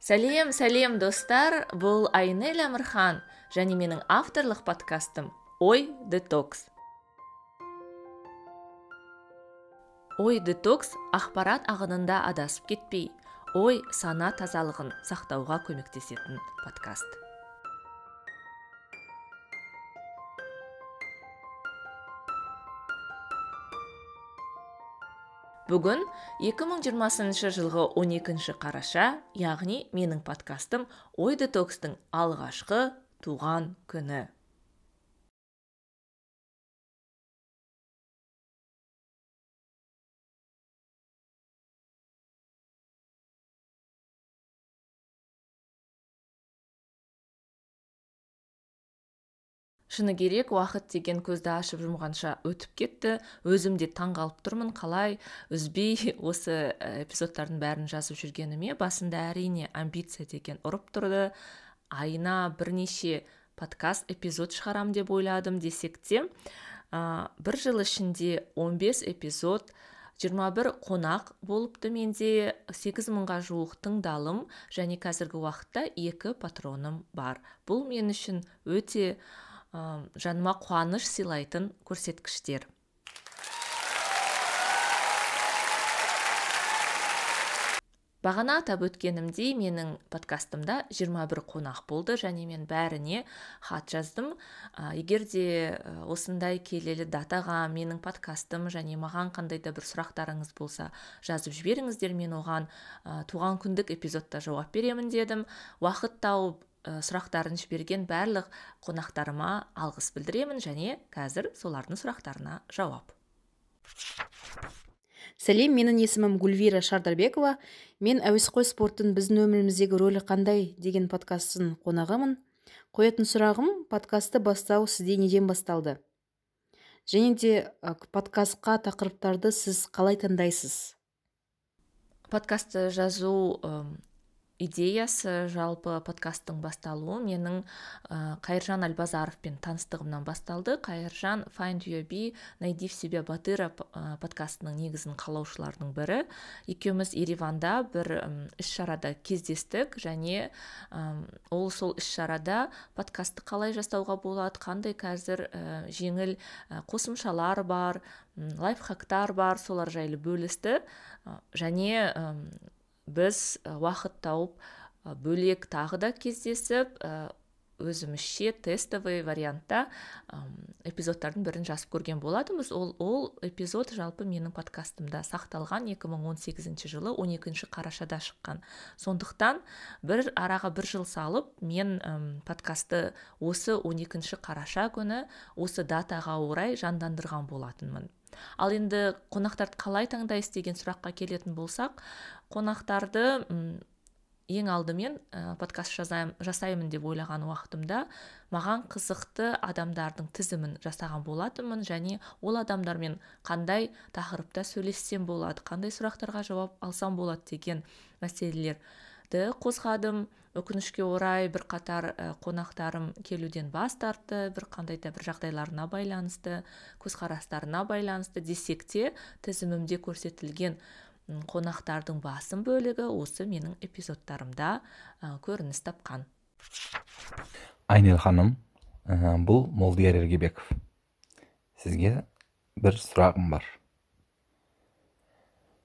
сәлем сәлем достар. Бұл айнель әмірхан және менің авторлық подкастым ой детокс. Ой детокс ақпарат ағынында адасып кетпей ой сана тазалығын сақтауға көмектесетін подкаст. Бүгін 2020 жылғы 12 қараша яғни менің подкастым ой детокстың алғашқы туған күні шыны керек уақыт деген көзді ашып жұмғанша өтіп кетті. Өзім де таң қалып тұрмын қалай? Үзбей осы эпизодтардың бәрін жазып жүргеніме басында әрине амбиция деген ұрып тұрды. Айына бірнеше подкаст эпизод шығарам деп ойладым десек те ә, бір жыл ішінде 15 эпизод 21 қонақ болыпты менде 8 мыңға жуық тыңдалым және қазіргі уақытта екі патроным бар. Бұл мен үшін өте жаныма қуаныш сыйлайтын көрсеткіштер. Бағана атап өткенімдей менің подкастымда 21 қонақ болды және мен бәріне хат жаздым. Ә, егер де осындай келелі датаға менің подкастым және маған қандай да бір сұрақтарыңыз болса жазып жіберіңіздер. Мен оған ә, туған күндік эпизодта жауап беремін дедім. Уақыт тауып сұрақтарын жіберген барлық қонақтарыма алғыс білдіремін және қазір солардың сұрақтарына жауап. Сәлем менің есімім гүлвира шардарбекова. Мен әуесқой спорттың біздің өміріміздегі рөлі қандай? деген подкасттың қонағымын. Қоятын сұрағым подкастты бастау сізде неден басталды? Және де подкастқа тақырыптарды сіз қалай таңдайсыз? Подкастты жазу идеясы жалпы подкасттың басталуы. Менің ә, қайыржан әлбазаровпен таныстығымнан басталды. Қайыржан find your be найди в себе батыра подкастының негізін қалаушылардың бірі. Екеуміз ереванда бір іс шарада кездестік және ол сол іс шарада подкастты қалай жасауға болады қандай қазір жеңіл қосымшалар бар лайфхактар бар солар жайлы бөлісті. Және біз уақыт тауып бөлек тағы да кездесіп өзімізше тестовый вариантта эпизодтардың бірін жазып көрген болатынбыз. Ол ол эпизод жалпы менің подкастымда сақталған 2018 жылы 12 қарашада шыққан. Сондықтан бір араға бір жыл салып мен подкасты осы 12 қараша күні осы датаға орай жандандырған болатынмын. Ал енді қонақтарды қалай таңдайсыз деген сұраққа келетін болсақ қонақтарды ең алдымен ә, подкаст жасаймын, жасаймын деп ойлаған уақытымда маған қызықты адамдардың тізімін жасаған болатынмын және ол адамдармен қандай тақырыпта сөйлессем болады қандай сұрақтарға жауап алсам болады деген мәселелерді қозғадым. Өкінішке орай бір қатар қонақтарым келуден бас тартты бір қандай да бір жағдайларына байланысты көзқарастарына байланысты десек те тізімімде көрсетілген қонақтардың басым бөлігі осы менің эпизодтарымда ә, көрініс тапқан. Айнел ханым ә, бұл молдияр ергебеков. Сізге бір сұрағым бар.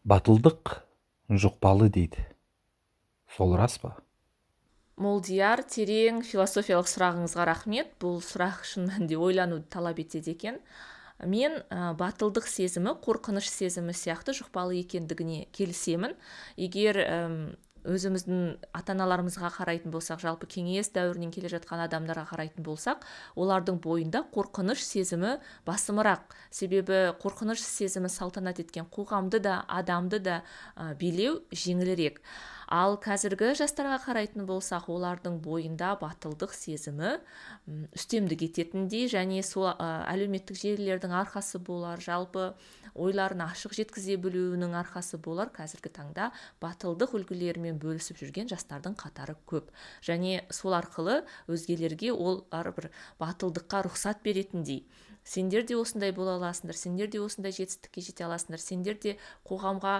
Батылдық жұқпалы дейді. Сол рас па? Молдияр терең философиялық сұрағыңызға рахмет. Бұл сұрақ шын мәнінде ойлануды талап етеді екен. Мен ә, батылдық сезімі қорқыныш сезімі сияқты жұқпалы екендігіне келісемін. Егер өзіміздің ата аналарымызға қарайтын болсақ жалпы кеңес дәуірінен келе жатқан адамдарға қарайтын болсақ олардың бойында қорқыныш сезімі басымырақ. Себебі қорқыныш сезімі салтанат еткен қоғамды да адамды да ә, билеу жеңілірек. Ал қазіргі жастарға қарайтын болсақ олардың бойында батылдық сезімі үстемдік ететіндей және сол әлеуметтік желілердің арқасы болар жалпы ойларын ашық жеткізе білуінің арқасы болар. Қазіргі таңда батылдық үлгілерімен бөлісіп жүрген жастардың қатары көп. Және сол арқылы өзгелерге олар бір батылдыққа рұқсат беретіндей. Сендер де осындай бола аласыңдар сендер де осындай жетістікке жете аласыңдар сендер де қоғамға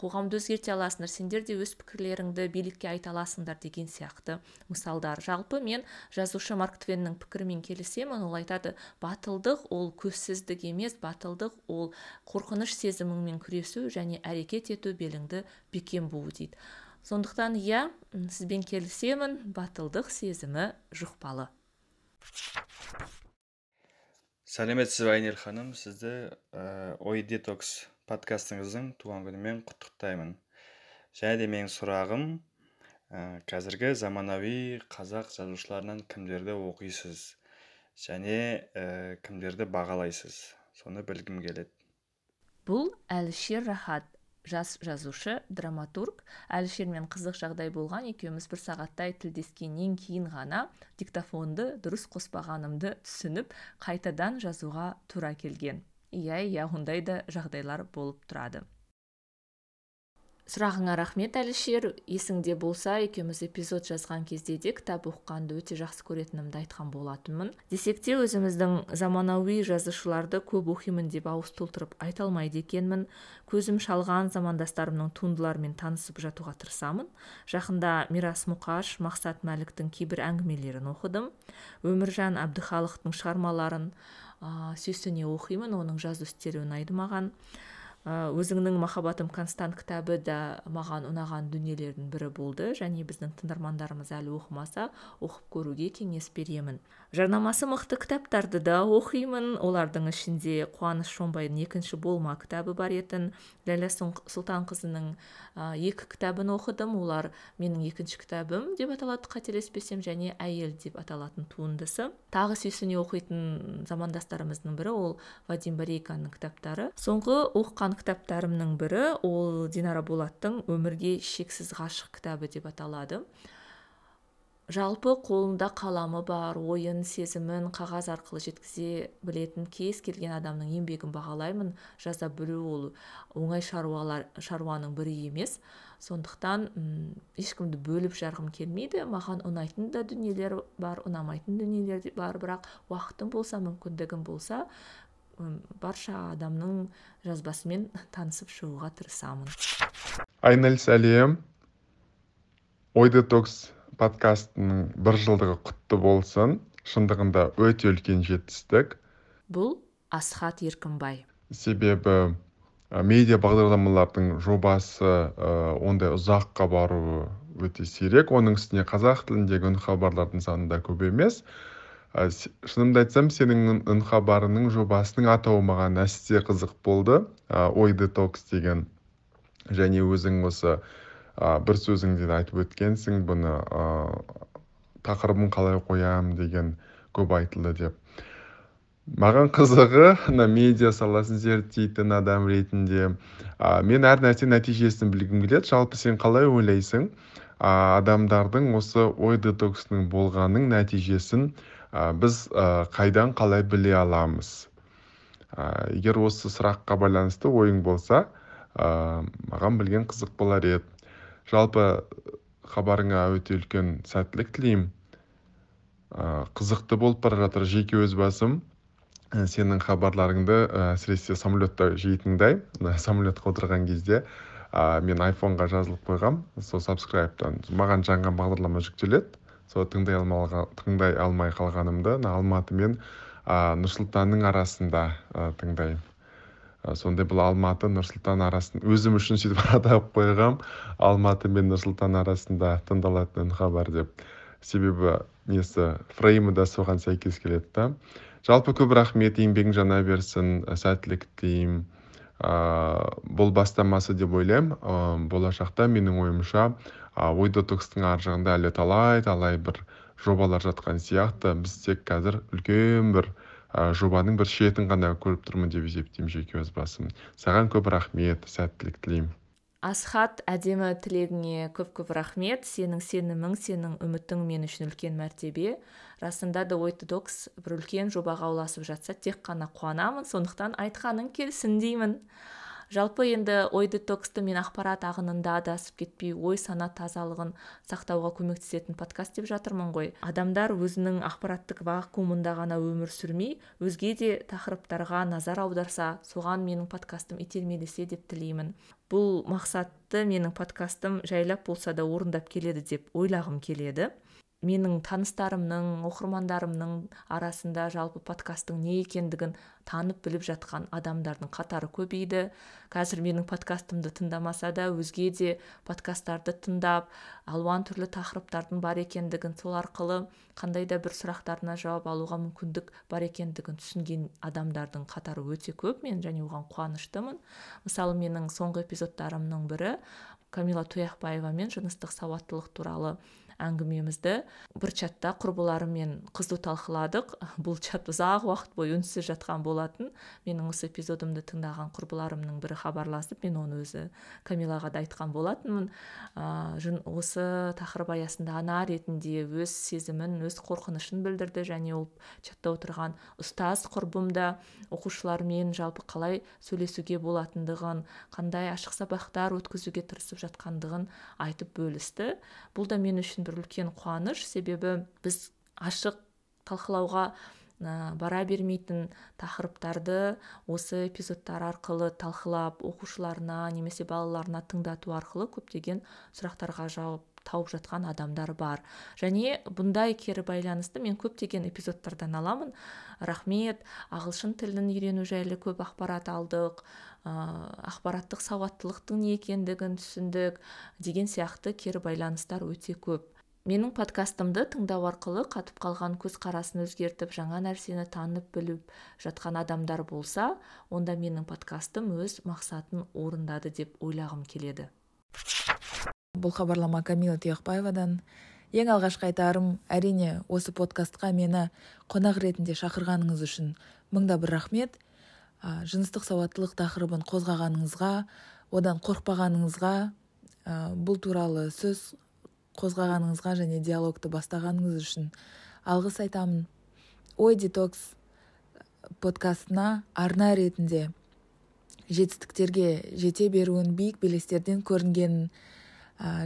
қоғамды өзгерте аласыңдар сендер де өз пікірлеріңді билікке айта аласыңдар деген сияқты мысалдар. Жалпы мен жазушы марк твеннің пікірімен келісемін. Ол айтады батылдық ол көзсіздік емес батылдық ол қорқыныш сезіміңмен күресу және әрекет ету беліңді бекем буу дейді. Сондықтан иә сізбен келісемін. Батылдық сезімі жұқпалы. Сәлеметсіз бе айнель ханым. Сізді ә, ой детокс подкастыңыздың туған күнімен құттықтаймын. Және де менің сұрағым ә, қазіргі заманауи қазақ жазушыларынан кімдерді оқисыз? Және ә, кімдерді бағалайсыз? Соны білгім келеді. Бұл әлішер рахат. Жас жазушы драматург. Әлішермен қызық жағдай болған екеуміз бір сағаттай тілдескеннен кейін ғана диктофонды дұрыс қоспағанымды түсініп қайтадан жазуға тура келген. Иә иә ондай да жағдайлар болып тұрады. Сұрағыңа рахмет әлішер. Есіңде болса екеуміз эпизод жазған кезде де кітап оқығанды өте жақсы көретінімді айтқан болатынмын. Десек те өзіміздің заманауи жазушыларды көп оқимын деп ауыз толтырып айта алмайды екенмін. Көзім шалған замандастарымның туындыларымен танысып жатуға тырысамын. Жақында мирас мұқаш мақсат мәліктің кейбір әңгімелерін оқыдым. Өміржан әбдіхалықтың шығармаларын ә, сүйсіне оқимын оның жазу стилі ұнайды маған. Өзіңнің махаббатым констант кітабы да маған ұнаған дүниелердің бірі болды. Және біздің тыңдармандарымыз әлі оқымаса оқып көруге кеңес беремін. Жарнамасы мықты кітаптарды да оқимын. Олардың ішінде қуаныш шонбайдың екінші болма кітабы бар етін ләйлә сұлтанқызының екі кітабын оқыдым. Олар менің екінші кітабым деп аталады қателеспесем және әйел деп аталатын туындысы. Тағы сүйсіне оқитын замандастарымыздың бірі ол вадим барейканың кітаптары. Соңғы оқыған кітаптарымның бірі. Ол динара болаттың өмірге шексіз ғашық кітабы деп аталады. Жалпы қолында қаламы бар ойын сезімін қағаз арқылы жеткізе білетін кез келген адамның еңбегін бағалаймын жаза білу ол оңай шаруалар шаруаның бірі емес. Сондықтан ешкімді бөліп жарғым келмейді. Маған ұнайтын да дүниелер бар ұнамайтын дүниелер бар. Бірақ уақытым болса мүмкіндігім болса барша адамның жазбасымен танысып шығуға тырысамын. Айнель сәлем ой детокс подкастының бір жылдығы құтты болсын. Шындығында өте үлкен жетістік. Бұл асхат еркінбай. Себебі медиа бағдарламалардың жобасы ә, ондай ұзаққа баруы өте сирек. Оның үстіне қазақ тіліндегі үнхабарлардың саны да көп емес. Шынымды айтсам сенің үнхабарыңның жобасының атауы маған әсте қызық болды. Ой детокс деген. Және өзің осы бір сөзіңде де айтып өткенсің бұны тақырыбын қалай қоямын деген көп айтылды деп. Маған қызығы мына медиа саласын зерттейтін адам ретінде ә, мен әр нәрсе нәтижесін білгім келеді. Жалпы сен қалай ойлайсың? Адамдардың осы ой детоксының болғанның нәтижесін біз қайдан қалай біле аламыз? Егер осы сұраққа байланысты ойың болса маған білген қызық болар еді. Жалпы хабарыңа өте үлкен сәттілік тілеймін. Қызықты болып бара жатыр. Жеке өз басым. Сенің хабарларыңды әсіресе самолетта жиі тыңдаймын самолетқа отырған кезде ә, мен айфонға жазылып қойғам. Сол сабскрайбтан. Маған жаңа бағдарлама жүктеледі. Сол тыңдай алмай, тыңдай алмай қалғанымды алматы мен ә, нұрсұлтанның арасында ә, тыңдаймын ә, сондай бұл алматы нұрсұлтан арасын өзім үшін сөйтіп атап қойғам. Алматы мен нұрсұлтан арасында тыңдалатын хабар деп. Себебі несі фреймі да соған сәйкес келеді да. Жалпы көп рахмет еңбегің жана берсін сәттілік тілеймін. Ә, бұл бастамасы деп ойлаймын. Ә, болашақта менің ойымша ой детокстың ар жағында әлі талай талай бір жобалар жатқан сияқты. Біз тек қазір үлкен бір ә, жобаның бір шетін ғана көріп тұрмын деп есептеймін жеке өз басым. Саған көп рахмет сәттілік тілеймін. Асхат әдемі тілегіңе көп көп рахмет. Сенің сенімің сенің үмітің мен үшін үлкен мәртебе. Расында да ой детокс бір үлкен жобаға ұласып жатса тек қана қуанамын. Сондықтан айтқаның келсін деймін. Жалпы енді ой детоксты мен ақпарат ағынында адасып кетпей ой сана тазалығын сақтауға көмектесетін подкаст деп жатырмын ғой. Адамдар өзінің ақпараттық вакуумында ғана өмір сүрмей өзге де тақырыптарға назар аударса соған менің подкастым итермелесе деп тілеймін. Бұл мақсатты менің подкастым жайлап болса да орындап келеді деп ойлағым келеді. Менің таныстарымның оқырмандарымның арасында жалпы подкасттың не екендігін танып біліп жатқан адамдардың қатары көбейді қазір менің подкастымды тыңдамаса да өзге де подкасттарды тыңдап алуан түрлі тақырыптардың бар екендігін сол арқылы қандай да бір сұрақтарына жауап алуға мүмкіндік бар екендігін түсінген адамдардың қатары өте көп. Мен және оған қуаныштымын. Мысалы менің соңғы эпизодтарымның бірі камила тұяқбаевамен жыныстық сауаттылық туралы әңгімемізді бір чатта құрбыларыммен қызу талқыладық. Бұл чат ұзақ уақыт бойы үнсіз жатқан болатын. Менің осы эпизодымды тыңдаған құрбыларымның бірі хабарласып мен оны өзі камилаға да айтқан болатынмын. Ә, осы тақырып аясында ана ретінде өз сезімін өз қорқынышын білдірді және ол чатта отырған ұстаз құрбым да оқушылармен жалпы қалай сөйлесуге болатындығын қандай ашық сабақтар өткізуге тырысып жатқандығын айтып бөлісті. Бұл да мен үшін бір үлкен қуаныш. Себебі біз ашық талқылауға бара бермейтін тақырыптарды осы эпизодтар арқылы талқылап оқушыларына немесе балаларына тыңдату арқылы көптеген сұрақтарға жауап тауып жатқан адамдар бар. Және бұндай кері байланысты мен көптеген эпизодтардан аламын. Рахмет. Ағылшын тілін үйрену жайлы көп ақпарат алдық. Ә, ақпараттық сауаттылықтың не екендігін түсіндік деген сияқты кері байланыстар өте көп. Менің подкастымды тыңдау арқылы қатып қалған көзқарасын өзгертіп жаңа нәрсені танып біліп жатқан адамдар болса онда менің подкастым өз мақсатын орындады деп ойлағым келеді. Бұл хабарлама камила тұяқбаевадан. Ең алғашқы айтарым әрине осы подкастқа мені қонақ ретінде шақырғаныңыз үшін мыңда бір рахмет. Жыныстық сауаттылық тақырыбын қозғағаныңызға одан қорықпағаныңызға бұл туралы сөз қозғағаныңызға және диалогты бастағаныңыз үшін алғыс айтамын. Ой детокс подкастына арна ретінде жетістіктерге жете беруін биік белестерден көрінгенін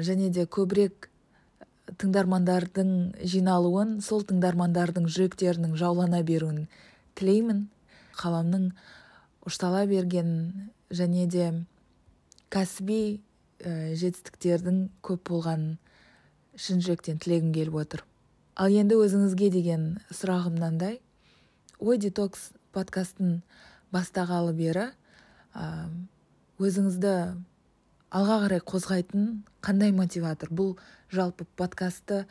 және де көбірек тыңдармандардың жиналуын сол тыңдармандардың жүректерінің жаулана беруін тілеймін. Қаламның ұштала бергенін және де кәсіби жетістіктердің көп болғанын шын жүректен тілегім келіп отыр. Ал енді өзіңізге деген сұрағым мынандай ой детокс подкастын бастағалы бері өзіңізді алға қарай қозғайтын қандай мотиватор? Бұл жалпы подкастты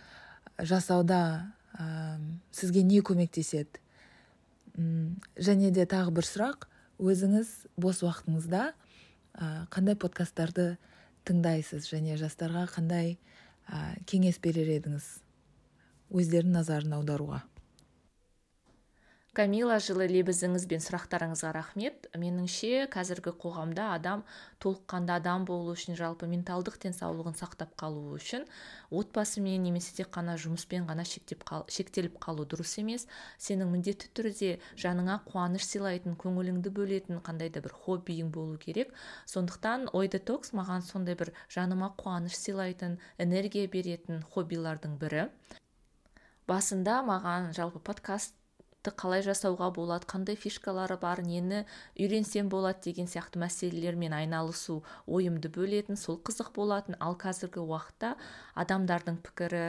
жасауда ә, сізге не көмектеседі? Және де тағы бір сұрақ өзіңіз бос уақытыңызда қандай подкасттарды тыңдайсыз? Және жастарға қандай кеңес берер едіңіз өздерінің назарын аударуға. Камила жылы лебізіңіз бен сұрақтарыңызға рахмет. Меніңше қазіргі қоғамда адам толыққанды адам болу үшін жалпы менталдық денсаулығын сақтап қалу үшін отбасымен немесе тек қана жұмыспен ғана шектеп қал, шектеліп қалу дұрыс емес. Сенің міндетті түрде жаныңа қуаныш сыйлайтын көңіліңді бөлетін қандай да бір хоббиің болу керек. Сондықтан ой детокс маған сондай бір жаныма қуаныш сыйлайтын энергия беретін хоббилардың бірі. Басында маған жалпы подкаст қалай жасауға болады қандай фишкалары бар нені үйренсем болады деген сияқты мәселелермен айналысу ойымды бөлетін сол қызық болатын. Ал қазіргі уақытта адамдардың пікірі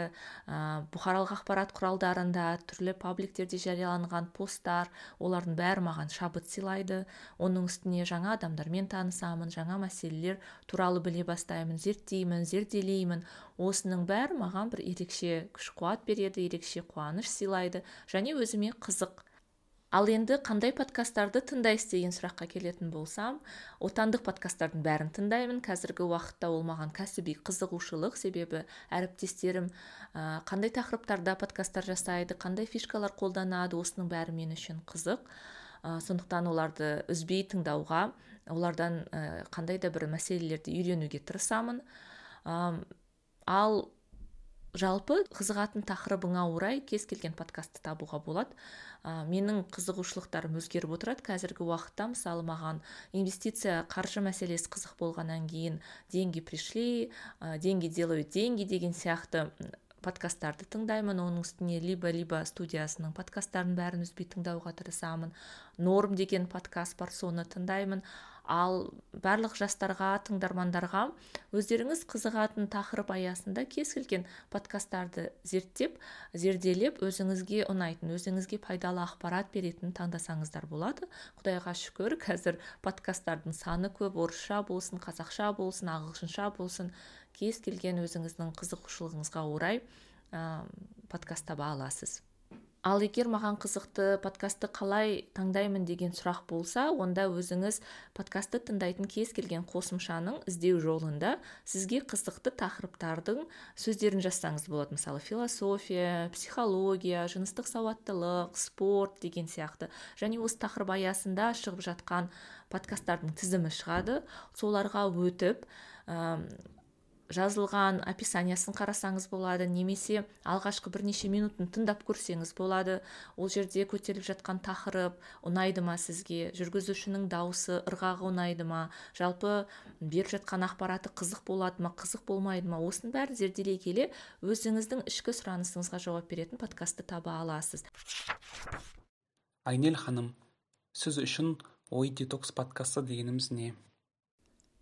ә, бұқаралық ақпарат құралдарында түрлі пабликтерде жарияланған посттар олардың бәрі маған шабыт сыйлайды. Оның үстіне жаңа адамдармен танысамын жаңа мәселелер туралы біле бастаймын зерттеймін зерделеймін. Осының бәрі маған бір ерекше күш қуат береді ерекше қуаныш сыйлайды және өзіме қызық. Ал енді қандай подкасттарды тыңдайсыз деген сұраққа келетін болсам отандық подкасттардың бәрін тыңдаймын. Қазіргі уақытта ол маған кәсіби қызығушылық себебі әріптестерім қандай тақырыптарда подкасттар жасайды қандай фишкалар қолданады осының бәрі мен үшін қызық. Ә, сондықтан оларды үзбей тыңдауға олардан қандай да бір мәселелерді үйренуге тырысамын. Ал жалпы қызығатын тақырыбыңа орай кез келген подкастты табуға болады. Менің қызығушылықтарым өзгеріп отырады. Қазіргі уақытта мысалы маған инвестиция қаржы мәселесі қызық болғаннан кейін деньги пришли ә, деньги делают деньги деген сияқты подкасттарды тыңдаймын. Оның үстіне либо либо студиясының подкасттарын бәрін үзбей тыңдауға тырысамын. Норм деген подкаст бар соны тыңдаймын. Ал барлық жастарға тыңдармандарға өздеріңіз қызығатын тақырып аясында кез келген подкасттарды зерттеп зерделеп өзіңізге ұнайтын өзіңізге пайдалы ақпарат беретін таңдасаңыздар болады. Құдайға шүкір қазір подкасттардың саны көп орысша болсын қазақша болсын ағылшынша болсын кез келген өзіңіздің қызығушылығыңызға орай ә, подкаст таба аласыз. Ал егер маған қызықты подкастты қалай таңдаймын деген сұрақ болса онда өзіңіз подкастты тыңдайтын кез келген қосымшаның іздеу жолында сізге қызықты тақырыптардың сөздерін жазсаңыз болады. Мысалы философия психология жыныстық сауаттылық спорт деген сияқты. Және осы тақырып аясында шығып жатқан подкасттардың тізімі шығады. Соларға өтіп жазылған описаниясын қарасаңыз болады немесе алғашқы бірнеше минутын тыңдап көрсеңіз болады. Ол жерде көтеріліп жатқан тақырып ұнайды ма сізге? Жүргізушінің дауысы ырғағы ұнайды ма? Жалпы беріп жатқан ақпараты қызық болады ма қызық болмайды ма? Осының бәрін зерделей келе өзіңіздің ішкі сұранысыңызға жауап беретін подкастты таба аласыз. Айнель ханым сіз үшін ой детокс подкасты дегеніміз не?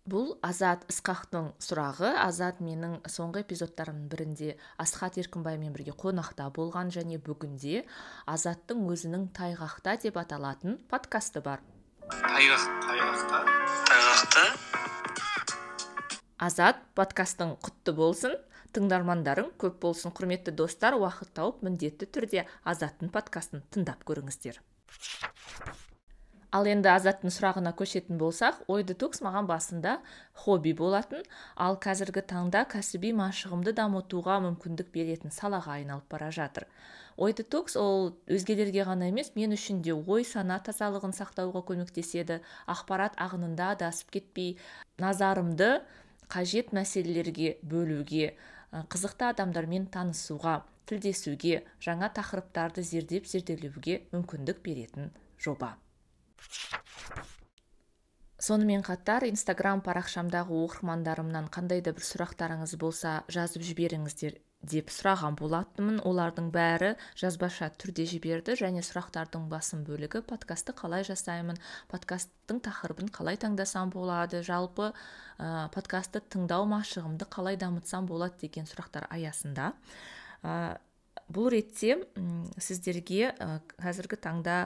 Бұл азат ысқақтың сұрағы. Азат менің соңғы эпизодтарымның бірінде асхат еркінбаймен бірге қонақта болған және бүгінде азаттың өзінің тайғақта деп аталатын подкасты бар. Тайғақ тайғақта? Тайғақта? Азат подкастың құтты болсын. Тыңдармандарың көп болсын құрметті достар. Уақыт тауып міндетті түрде азаттың подкастын тыңдап көріңіздер. Ал енді азаттың сұрағына көшетін болсақ ой детокс маған басында хобби болатын. Ал қазіргі таңда кәсіби машығымды дамытуға мүмкіндік беретін салаға айналып бара жатыр. Ой детокс ол өзгелерге ғана емес мен үшін де ой сана тазалығын сақтауға көмектеседі. Ақпарат ағынында адасып кетпей назарымды қажет мәселелерге бөлуге қызықты адамдармен танысуға тілдесуге жаңа тақырыптарды зердеп зерделеуге мүмкіндік беретін жоба. Сонымен қатар инстаграм парақшамдағы оқырмандарымнан қандай да бір сұрақтарыңыз болса жазып жіберіңіздер деп сұраған болатынмын. Олардың бәрі жазбаша түрде жіберді және сұрақтардың басым бөлігі подкастты қалай жасаймын подкасттың тақырыбын қалай таңдасам болады жалпы ә, подкастты тыңдау машығымды қалай дамытсам болады деген сұрақтар аясында ә, бұл ретте сіздерге қазіргі таңда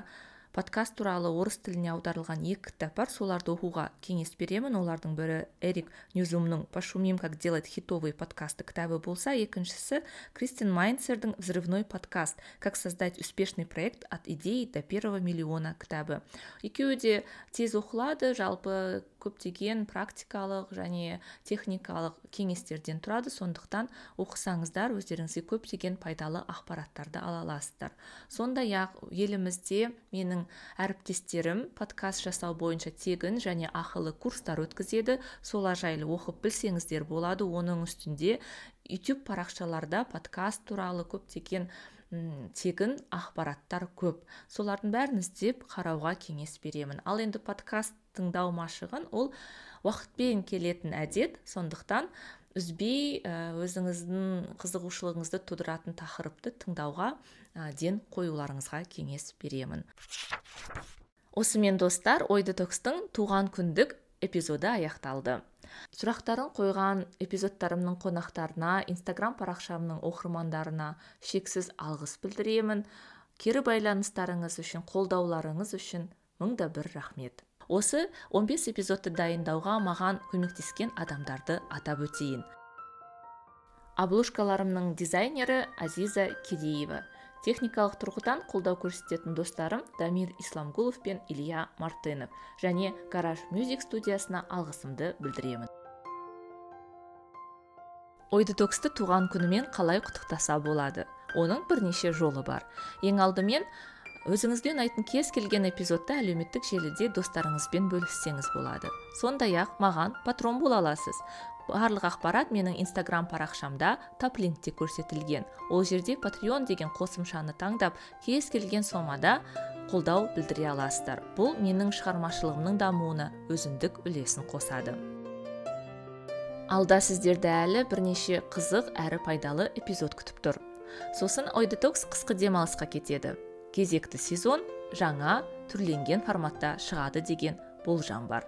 подкаст туралы орыс тіліне аударылған екі кітап бар соларды оқуға кеңес беремін. Олардың бірі эрик ньюзумның пошумим как делать хитовые подкасты кітабы болса екіншісі кристин майнцердің взрывной подкаст. Как создать успешный проект от идеи до первого миллиона кітабы. Екеуі де тез оқылады жалпы көптеген практикалық және техникалық кеңестерден тұрады. Сондықтан оқысаңыздар өздеріңізге көптеген пайдалы ақпараттарды ала аласыздар. Сондай ақ елімізде менің әріптестерім подкаст жасау бойынша тегін және ақылы курстар өткізеді. Солар жайлы оқып білсеңіздер болады. Оның үстінде YouTube парақшаларда подкаст туралы көптеген тегін ақпараттар көп. Солардың бәрін іздеп қарауға кеңес беремін. Ал енді подкаст тыңдау машығын ол уақытпен келетін әдет. Сондықтан үзбей өзіңіздің қызығушылығыңызды тудыратын тақырыпты тыңдауға ден қоюларыңызға кеңес беремін. Осымен достар ой детокстың туған күндік эпизоды аяқталды. Сұрақтарын қойған эпизодтарымның қонақтарына инстаграм парақшамның оқырмандарына шексіз алғыс білдіремін. Кері байланыстарыңыз үшін қолдауларыңыз үшін мың да бір рахмет. Осы 15 эпизодты дайындауға маған көмектескен адамдарды атап өтейін. Обложкаларымның дизайнері азиза кедеева. Техникалық тұрғыдан қолдау көрсететін достарым дамир исламгулов пен илья мартынов. Және гараж мюзик студиясына алғысымды білдіремін. Ой детоксты туған күнімен қалай құттықтаса болады? Оның бірнеше жолы бар. Ең алдымен өзіңізге ұнайтын кез келген эпизодты әлеуметтік желіде достарыңызбен бөліссеңіз болады. Сондай ақ маған патрон бола аласыз. Барлық ақпарат менің инстаграм парақшамда тап линкте көрсетілген. Ол жерде патреон деген қосымшаны таңдап кез келген сомада қолдау білдіре аласыздар. Бұл менің шығармашылығымның дамуына өзіндік үлесін қосады. Алда сіздерді әлі бірнеше қызық әрі пайдалы эпизод күтіп тұр. Сосын ой детокс қысқы демалысқа кетеді. Кезекті сезон жаңа түрленген форматта шығады деген болжам бар.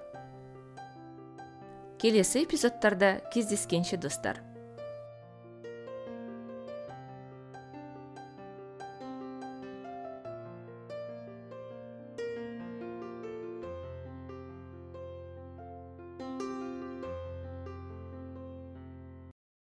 Келесі эпизодтарда кездескенше достар.